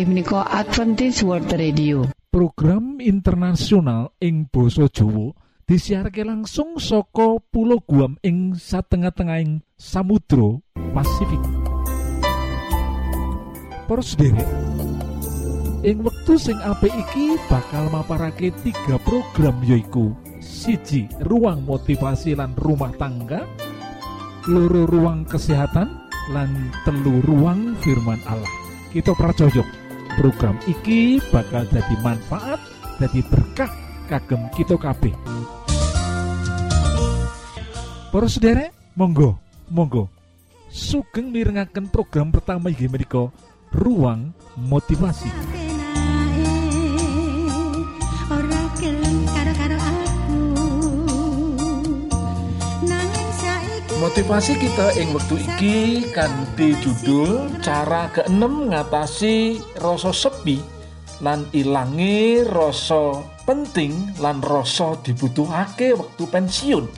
inggih menika Adventist World Radio. Program internasional ing Boso Jowo disiharke langsung soko pulau Guam ing satengah-tengahing Samudro Pasifik. Derek ing wektu sing apik iki bakal maparake tiga program yoiku siji ruang motivasi lan rumah tangga loro ruang kesehatan lan telu ruang firman Allah. Kita pracojok program iki bakal jadi manfaat jadi berkah kagem kita kabeh. Para sederek monggo monggo. Sugeng mirengaken program pertama iki menika ruang motivasi Motivasi kita ing wektu iki kanthi judul cara keenem ngatasi rasa sepi lan ilangi rasa penting lan rasa dibutuhake waktu pensiun.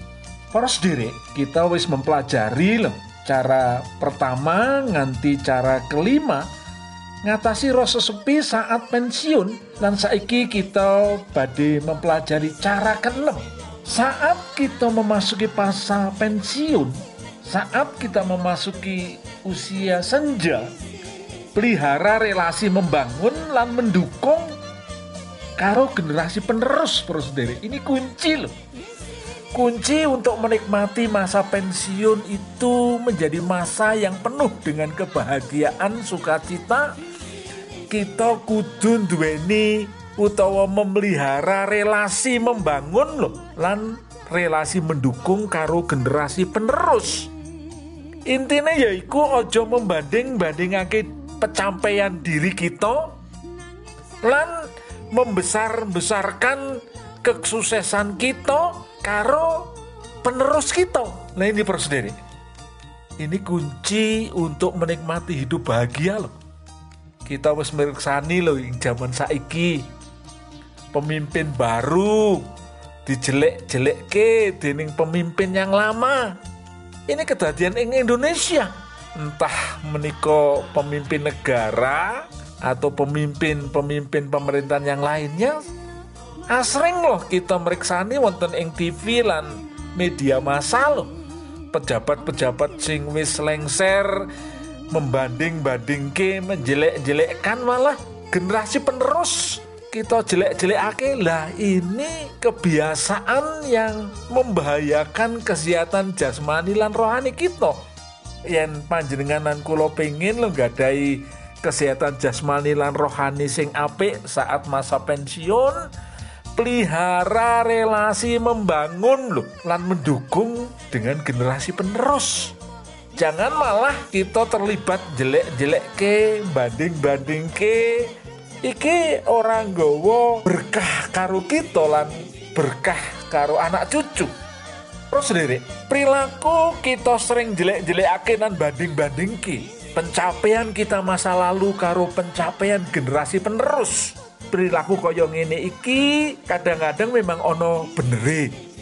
Para sendiri kita wis mempelajari loh cara pertama nganti cara kelima ngatasi rasa sepi saat pensiun dan saiki kita badhe mempelajari cara keenem saat kita memasuki masa pensiun, saat kita memasuki usia senja, pelihara relasi membangun lan mendukung karo generasi penerus bro sendiri. Ini kunci loh. Kunci untuk menikmati masa pensiun itu menjadi masa yang penuh dengan kebahagiaan, sukacita. Kita kudu duweni utawa memelihara relasi membangun loh lan relasi mendukung karo generasi penerus. Intinya yaiku ojo membanding bandingake pencapaian diri kita lan membesar besarkan kesuksesan kita karo penerus kita. Nah ini perlu sendiri. Ini kunci untuk menikmati hidup bahagia loh kita wis meriksani loh yang zaman saiki pemimpin baru dijelek-jelek ke dening pemimpin yang lama. Ini kejadian ing Indonesia. Entah meniko pemimpin negara atau pemimpin-pemimpin pemerintahan yang lainnya. Asring loh kita meriksani wonten ing TV lan media massa loh. Pejabat-pejabat sing wis lengser membanding-banding ke menjelek-jelekkan malah generasi penerus kita jelek-jelekake lah ini kebiasaan yang membahayakan kesehatan jasmani lan rohani kita. Yang panjenenganan kulo pengen lo gadai kesehatan jasmani lan rohani sing apik saat masa pensiun pelihara relasi membangun loh lan mendukung dengan generasi penerus. Jangan malah kita terlibat jelek-jelek ke banding-banding ke iki orang gowo berkah karo kita lan berkah karo anak cucu. Terus sendiri? Perilaku kita sering jelek-jelek dan banding-banding ki. Pencapaian kita masa lalu karo pencapaian generasi penerus. Perilaku koyong ini iki kadang-kadang memang ono beneri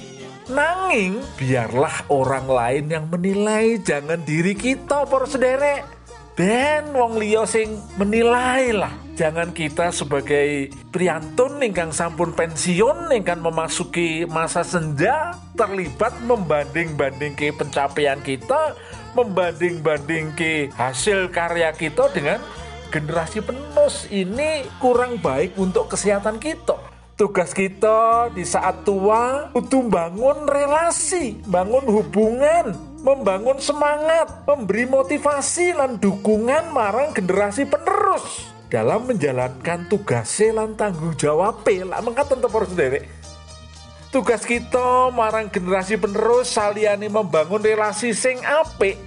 nanging biarlah orang lain yang menilai jangan diri kita por sederek. Ben wong liya sing menilai lah jangan kita sebagai priantun ingkang sampun pensiun ingkang memasuki masa senja terlibat membanding-banding ke pencapaian kita membanding-banding ke hasil karya kita dengan generasi penerus. Ini kurang baik untuk kesehatan kita. Tugas kita di saat tua untuk bangun relasi bangun hubungan membangun semangat, memberi motivasi lan dukungan marang generasi penerus dalam menjalankan tugas lan tanggung jawab lah mengatakan tempur sendiri. Tugas kita marang generasi penerus saliani membangun relasi sing apik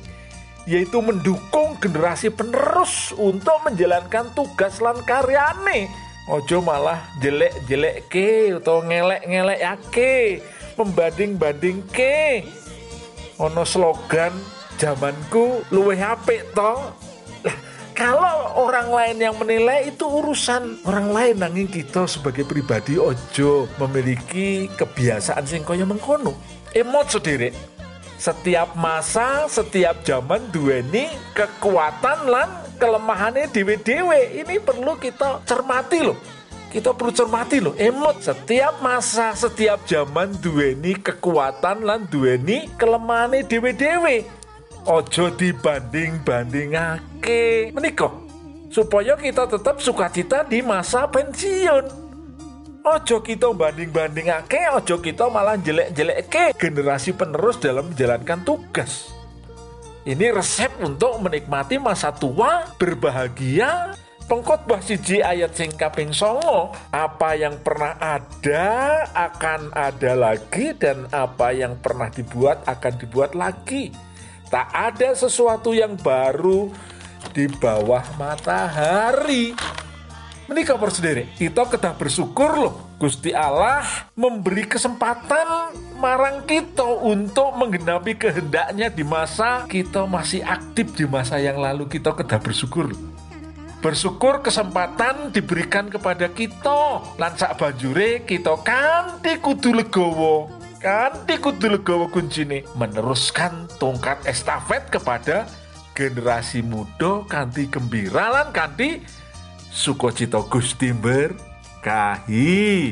yaitu mendukung generasi penerus untuk menjalankan tugas lan karyane. Ojo malah jelek-jelek ke atau ngelek-ngelek ake membanding-banding ke. Ono slogan zamanku luwih apik to lah kalau orang lain yang menilai itu urusan orang lain. Nanging kita sebagai pribadi ojo memiliki kebiasaan sing kaya mengkono. Emot sendiri setiap masa, setiap zaman duweni kekuatan lan kelemahannya dewe-dewe. Ini perlu kita cermati loh. Kita perlu cermati loh. Emot setiap masa setiap zaman duweni kekuatan lan duweni kelemahannya dewe-dewe ojo dibanding bandingake menikah supaya kita tetap sukacita di masa pensiun. Ojo kita banding-bandingake ojo kita malah jelek-jelek generasi penerus dalam menjalankan tugas. Ini resep untuk menikmati masa tua berbahagia. Pengkhotbah siji ayat sing kaping songo apa yang pernah ada akan ada lagi dan apa yang pernah dibuat akan dibuat lagi tak ada sesuatu yang baru di bawah matahari. Menikah sendiri? Kita kedah bersyukur loh. Gusti Allah memberi kesempatan marang kita untuk menggenapi kehendaknya di masa kita masih aktif di masa yang lalu. Kita kedah bersyukur bersyukur kesempatan diberikan kepada kita. Lansak banjure kita kanti kudu legowo kanti kudu legowo kuncine. Meneruskan tongkat estafet kepada generasi muda kanti gembira lan kanti sukocito Gusti berkahi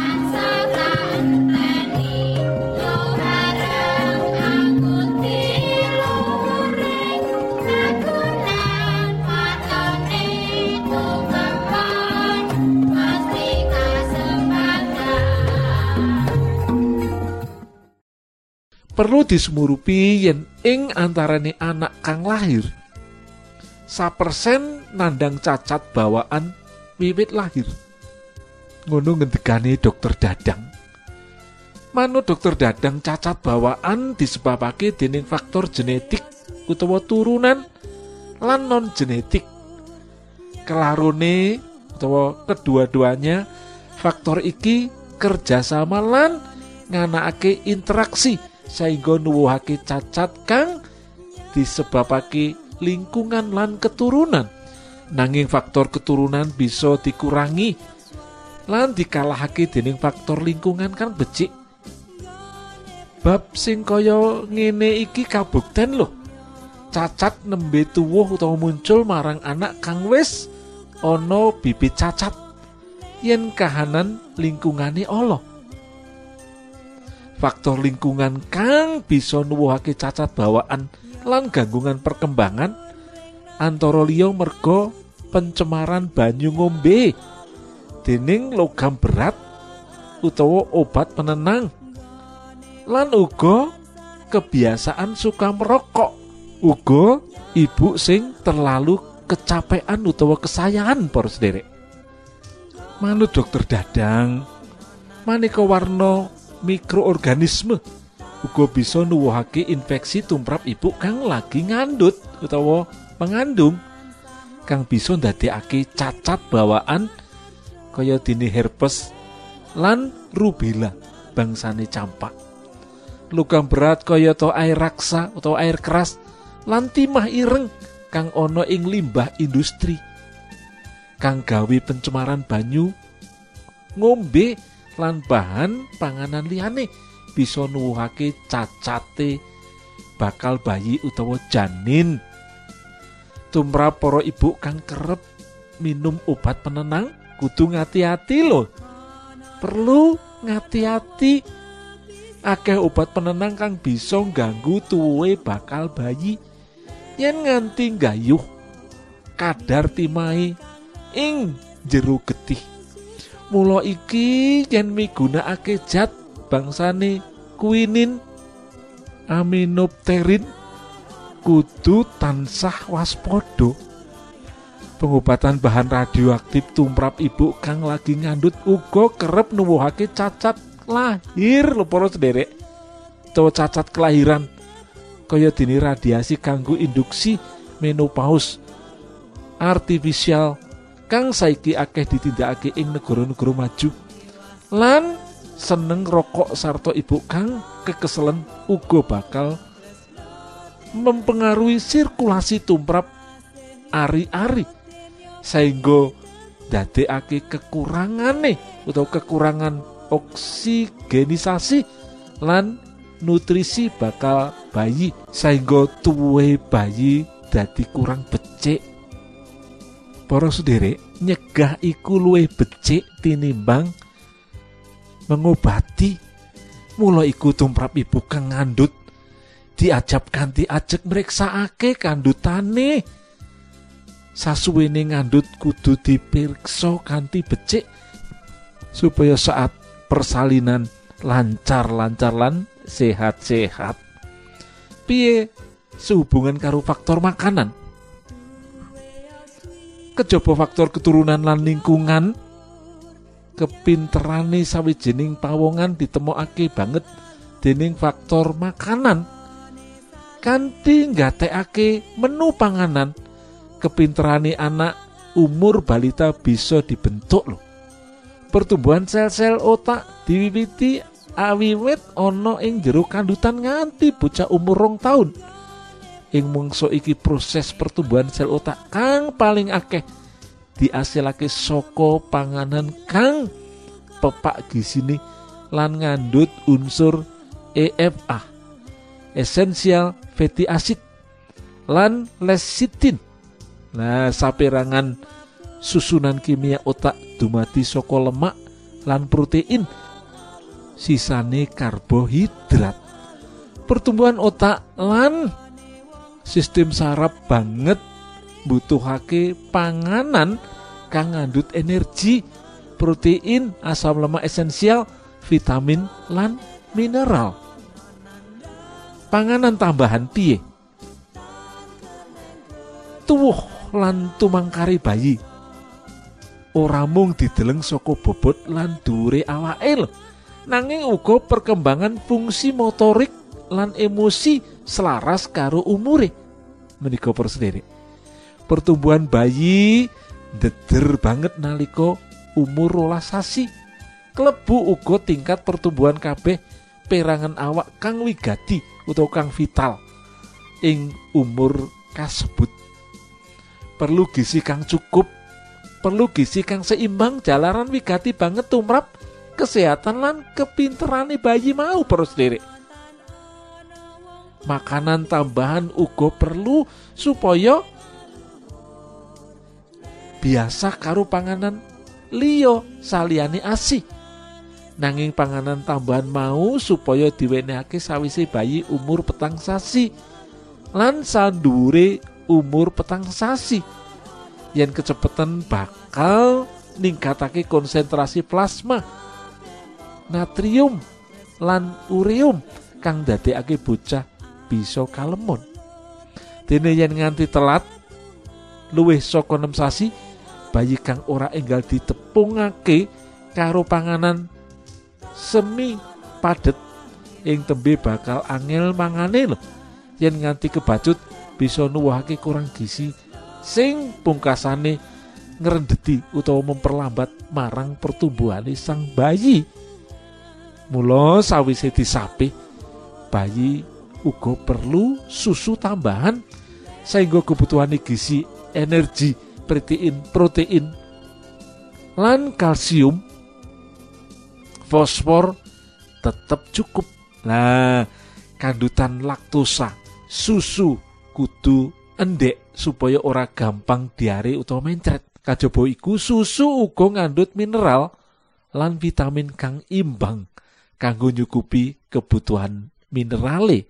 perlu disemurupi yen ing antarane anak kang lahir sapersen nandang cacat bawaan wiwit lahir. Ngono ngendikane dokter dadang. Manut dokter dadang cacat bawaan disebabake dening faktor genetik utawa turunan lan non genetik kelarune utawa kedua-duanya faktor iki kerjasama lan nganakake interaksi sehingga nuwuhake cacat kang disebabake lingkungan lan keturunan. Nanging faktor keturunan bisa dikurangi lan dikalahake dening faktor lingkungan kan becik. Bab sing kaya ngene iki kabukten loh cacat nembe tuwuh utawa muncul marang anak kang wis ana bibit cacat. Yen kahanan lingkungane Allah faktor lingkungan kang bisa nuwuhake cacat bawaan lan ganggungan perkembangan antara liya merga pencemaran banyu ngombe dening logam berat utawa obat penenang lan uga kebiasaan suka merokok. Uga ibu sing terlalu kecapean utawa kesayangan por sederek. Manut dokter dadang maneka warna mikroorganisme. Uga bisa nuwuhake infeksi tumrap ibu kang lagi ngandut utawa pengandung kang bisa ndadekake cacat bawaan kaya dini herpes lan rubella bangsane campak. Lukam berat kaya to air raksa atau air keras lan timah ireng kang ana ing limbah industri. Kang gawe pencemaran banyu ngombe lan bahan panganan liyane bisa nuwuhake cacate bakal bayi utawa janin. Tumrap para ibu kang kerep minum obat penenang kudu ngati-hati lho. Perlu ngati-hati akeh obat penenang kang bisa ganggu tuwe bakal bayi. Yen nganti gayuh kadar timai ing jero getih mula iki yen migunakake zat bangsane kuinin aminopterin kudu tansah waspada. Pengobatan bahan radioaktif tumrap ibu kang lagi ngandut uga kerep nuwuhake cacat lahir. Lho para sederek. Cacat kelahiran. Kaya dini radiasi kanggo induksi menopause artifisial kang saiki akeh ditindakake ing negara-negara maju. Lan seneng rokok sarto ibu kang kekeselen uga bakal mempengaruhi sirkulasi tumrap ari-ari sehingga dadekake kekurangane atau kekurangan oksigenisasi lan nutrisi bakal bayi sehingga tuwe bayi dadi kurang becik para sederek nyegah iku luwih becik tinimbang mengobati mula iku tumrap ibu kang ngandut diajab kanthi ajek mriksakake kandutane sasuwene ngandut kudu dipirksa kanthi becik supaya saat persalinan lancar-lancar lan sehat-sehat. Piye sehubungan karo faktor makanan? Kejaba faktor keturunan lan lingkungan, kepinterane sawijining pawongan ditemokake banget dening faktor makanan. Kanthi nggatekake menu panganan kepinterane anak umur balita bisa dibentuk loh. Pertumbuhan sel-sel otak diwiwiti awiwit ana ing jero kandutan nganti bocah umur rong tahun. Ing mungso iki proses pertumbuhan sel otak kang paling akeh diasilake saka panganan kang pepak gisine lan ngandut unsur EFA esensial fatty acid lan lecithin. Nah, saperangan susunan kimia otak dumati saka lemak lan protein sisane karbohidrat. Pertumbuhan otak lan sistem saraf banget butuhake panganan kang ngandut energi protein asam lemak esensial vitamin lan mineral. Panganan tambahan piye? Tuwuh lan tumangkari bayi. Ora mung dideleng saka bobot lan awake lho. Nanging uga perkembangan fungsi motorik lan emosi selaras karo umure. Menika sendiri pertumbuhan bayi deder banget nalika umur rolas sasi. Klebu uga tingkat pertumbuhan kabeh perangan awak kang wigati utawa kang vital ing umur kasebut. Perlu gizi kang cukup perlu gizi kang seimbang jalanan wigati banget tumrap kesehatan lan kepinterane bayi mau perus diri makanan tambahan ugo perlu supaya biasa karo panganan liyo saliyane asih. Nanging panganan tambahan mau supaya diwenehake sawise bayi umur petang sasi lan sandure umur petang sasi. Yang kecepatan bakal ningkatake konsentrasi plasma natrium lan ureum kang dadekake bocah bisa kalemon dene yen nganti telat luwih saka 6 sasi bayi kang ora enggal ditepungake karo panganan semi padet ing tembe bakal angel mangane lho yen nganti kebacut bisa nuwuhake kurang gizi sing pungkasane ngrendeti utawa memperlambat marang pertumbuhane sang bayi. Mula sawise disapi bayi uga perlu susu tambahan sehingga kebutuhan gizi, energi, protein, protein lan kalsium fosfor tetap cukup. Nah, kandutan laktosa, susu kudu endek supaya ora gampang diare utawa mencret. Kajaba iku susu uga ngandut mineral lan vitamin kang imbang kanggo nyukupi kebutuhan minerale.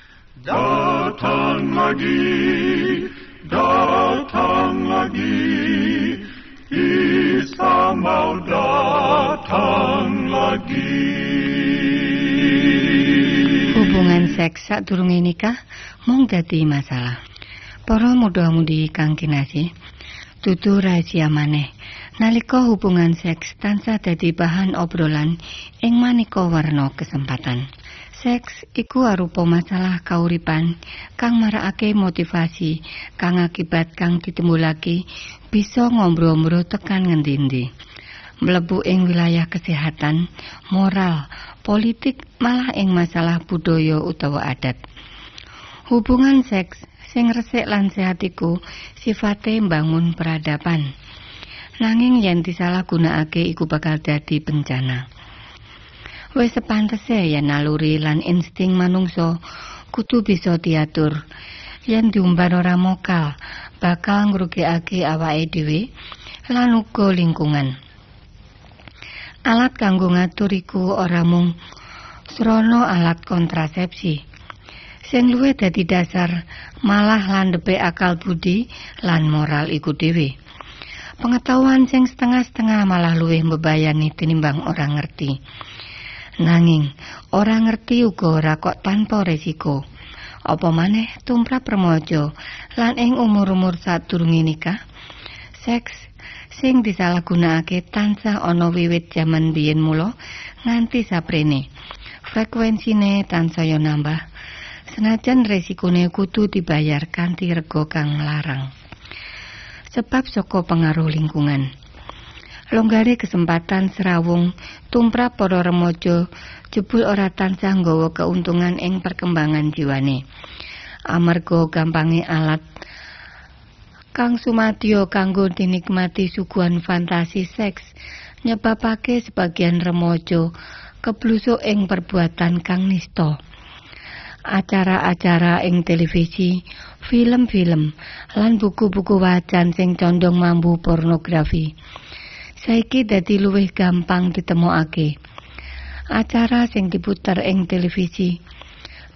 datang lagi datang lagi Isa mau datang lagi. Hubungan seks saat durung nikah mung dadi masalah. Para muda-mudi kang kinasih, dudu rahasia maneh. Nalika hubungan seks tansah dadi bahan obrolan ing maneka warna kesempatan. Seks iku arupa masalah kauripan kang marakake motivasi kang akibat kang ditimbulake bisa ngombro-ombro tekan ngendi-endi. Mlebu ing wilayah kesehatan, moral, politik malah ing masalah budaya utawa adat. Hubungan seks sing resik lan sehat iku sifate mbangun peradaban. Nanging yen disalahgunakake iku bakal dadi bencana. Wis sepantese yen naluri lan insting manungsa kudu bisa diatur. Yen diumbar ora mokal, bakal ngrugikake awake dhewe lan uga lingkungan. Alat kanggo ngatur iku ora mung srana alat kontrasepsi. Sing luwih dadi dasar malah landhepe akal budi lan moral iku dhewe. Pengetahuan sing setengah-setengah malah luwih mbebayani tinimbang orang ngerti. Nanging ora ngerti uga ora kok tanpa resiko. Apa maneh tumrap remaja lan ing umur-umur sadurunge nikah, seks sing disalahgunakake tansah ana wiwit jaman biyen mula nganti saprene. Frekuensine tansaya nambah. Senajan resikone kudu dibayar kanthi rega kang larang. Sebab saka pengaruh lingkungan. Longgare kesempatan serawung tumrap para remaja jebul ora tansah nggawa keuntungan ing perkembangan jiwane. Amarga gampange alat kang sumadyo kanggo dinikmati suguhan fantasi seks nyebabake sebagian remaja keblusuk ing perbuatan kang nista. Acara-acara ing televisi, film-film, lan buku-buku wajan sing condong mambu pornografi. Saiki dadi luwih gampang ditemokake. Acara sing diputer ing televisi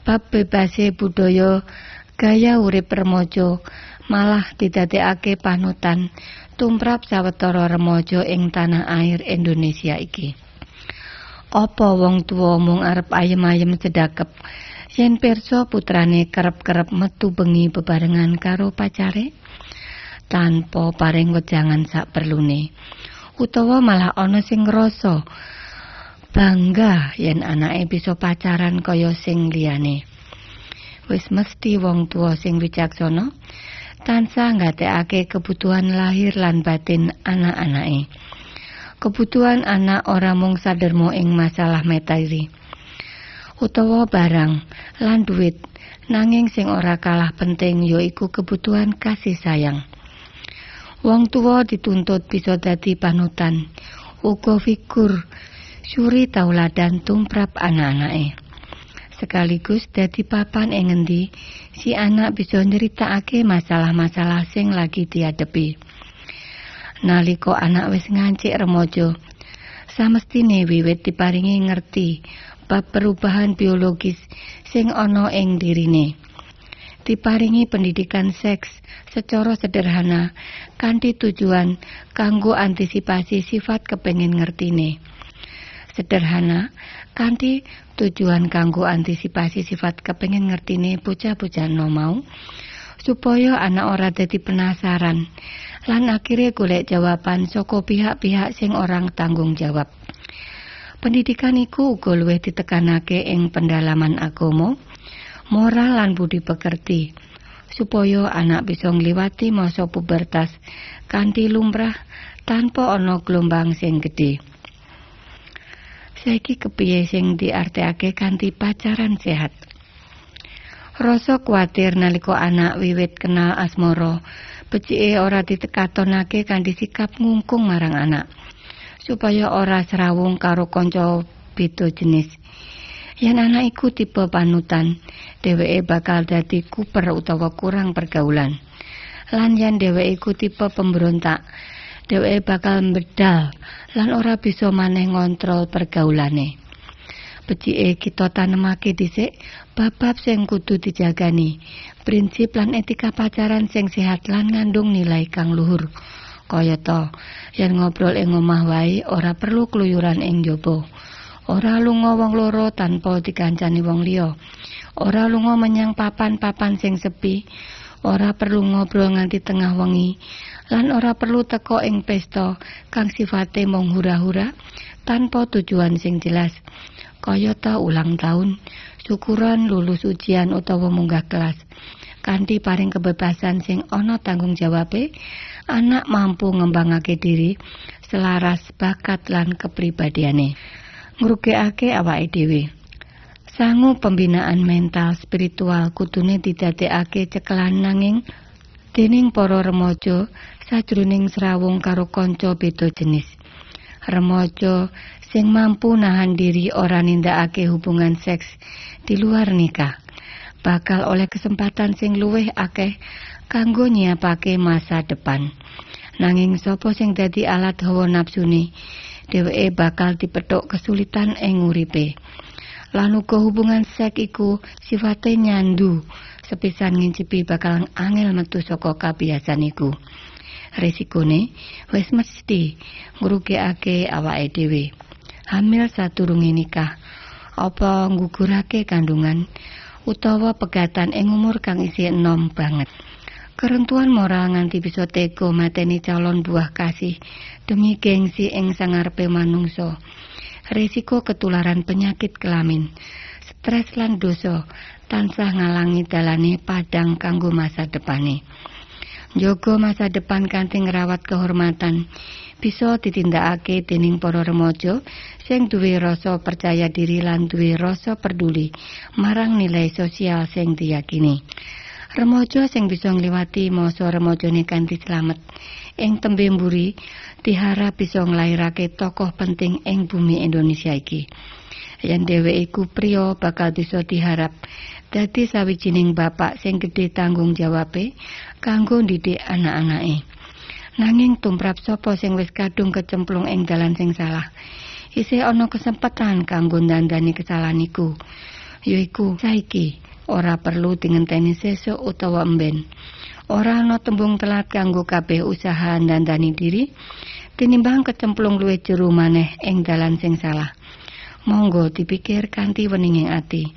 bab bebase budaya gaya urip remaja malah didadekake panutan tumrap sawetara remaja ing tanah air Indonesia iki. Apa wong tuwa mung arep ayem-ayem sedakep yen pirsa putrane kerep-kerep metu bengi bebarengan karo pacare tanpa paring wejangan sak perlune utawa malah ana sing ngrasa bangga yen anake bisa pacaran kaya sing liyane. Wis mesti wong tuwa sing wicaksana tansah nggatekake kebutuhan lahir lan batin anak-anake. Kebutuhan anak ora mung sadermo ing masalah materi utawa barang lan duit, nanging sing ora kalah penting yaiku kebutuhan kasih sayang. Wong tuwa dituntut bisa dadi panutan, uga figur suri tauladan tumrap anak-anake. sekaligus dadi papan ing ngendi si anak bisa nyeritakake masalah-masalah sing lagi diadepi. Nalika anak wis ngancik remaja, samestine wiwit diparingi ngerti bab perubahan biologis sing ana ing dirine. Diparingi pendidikan seks secara sederhana kanthi tujuan kanggo antisipasi sifat kepengin ngertine. Sederhana kanthi tujuan kanggo antisipasi sifat kepengin ngertine bocah-bocah no mau supaya anak ora dadi penasaran lan akhirnya golek jawaban saka pihak-pihak sing orang tanggung jawab. Pendidikan iku uga luwih ditekanake ing pendalaman agama, moral lan budi pekerti supaya anak bisa ngliwati masa pubertas kanthi lumrah tanpa ana gelombang sing gedhe. Saiki kepiye sing diartekake kanthi pacaran sehat? Rasa kuatir nalika anak wiwit kenal asmara, becike ora ditekatonake kanthi sikap ngungkung marang anak. Supaya ora serawung karo kanca beda jenis. Yen anak iku tipe panutan, dheweke bakal dadi kuper utawa kurang pergaulan. Lan yen dheweke iku tipe pemberontak, dheweke bakal medal lan ora bisa maneh ngontrol pergaulane. Becike kita tanemake dhisik bab-bab sing kudu dijagani, prinsip lan etika pacaran sing sehat lan ngandung nilai kang luhur. Kaya to, yen ngobrol ing omah wae ora perlu kluyuran ing jaba. Ora lunga wong loro tanpa dikancani wong liya. Ora lunga menyang papan-papan sing sepi. Ora perlu ngobrol nganti tengah wengi. lan ora perlu teko ing pesta kang sifate mung hura-hura tanpa tujuan sing jelas kayata ulang tahun syukuran lulus ujian utawa munggah kelas kanthi paring kebebasan sing ana tanggung jawabe anak mampu ngembangake diri selaras bakat lan kepribadiane ngrugekake awake dhewe. Sangu pembinaan mental spiritual kudune didadekake cekelan nanging dening para remaja sajroning srawung karo kanca beda jenis. Remaja sing mampu nahan diri ora nindakake hubungan seks di luar nikah. Bakal oleh kesempatan sing luwih akeh kanggo nyiapake masa depan. Nanging sapa sing dadi alat hawa nafsune, dheweke bakal dipethuk kesulitan ing uripe. Lan uga hubungan seks iku sifate nyandu, sepisan ngincipi bakal angel metu saka kabiasan iku. Resikone wis mesti ngrugekake awake dhewe. Hamil sadurunge nikah, apa nggugurake kandungan utawa pegatan ing umur kang isih enom banget. Kerentuan moral nganti bisa tega mateni calon buah kasih demi gengsi ing sangarepe manungsa. Risiko ketularan penyakit kelamin, stres lan dosa tansah ngalangi dalane padang kanggo masa depane. Jogo masa depan kanthi ngrawat kehormatan bisa ditindakake dening para remaja sing duwe rasa percaya diri lan duwe rasa peduli marang nilai sosial sing diyakini. Remaja sing bisa ngliwati masa remajane kanthi slamet ing tembe mburi diharap bisa nglairake tokoh penting ing bumi Indonesia iki. Yen dheweke iku priya bakal bisa diharap dadi sawijining bapak sing gedhe tanggung jawabe kanggo ndidik anak-anake. Nanging tumrap sapa sing wis kadung kecemplung ing dalan sing salah. Isih ana kesempatan kanggo ndandani kesalahan iku. Yaiku saiki ora perlu dingenteni sesuk utawa emben. Ora ana tembung telat kanggo kabeh usaha ndandani diri tinimbang kecemplung luwih jero maneh ing dalan sing salah. Monggo dipikir kanthi weninging ati.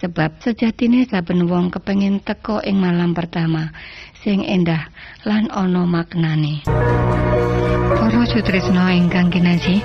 Sebab sejatine saben wong kepengin teko ing malam pertama sing endah lan ana maknane. Para sutresna ingkang kinasih,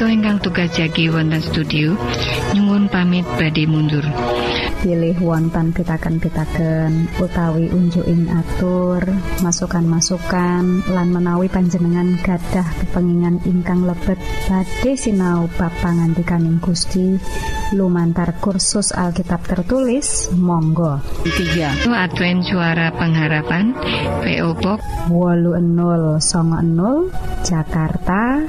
Kita ingkang tugas jagi wonten studio. Nyuwun pamit badhe mundur. pilih wonten pitaken-pitaken utawi unjuking atur masukan-masukan lan menawi panjenengan gadah kepengingan ingkang lebet. Badhe sinau bab pangantikaning Gusti. Lumantar kursus Alkitab tertulis Monggo. 3 Advent suara pengharapan PO Box songo enol Jakarta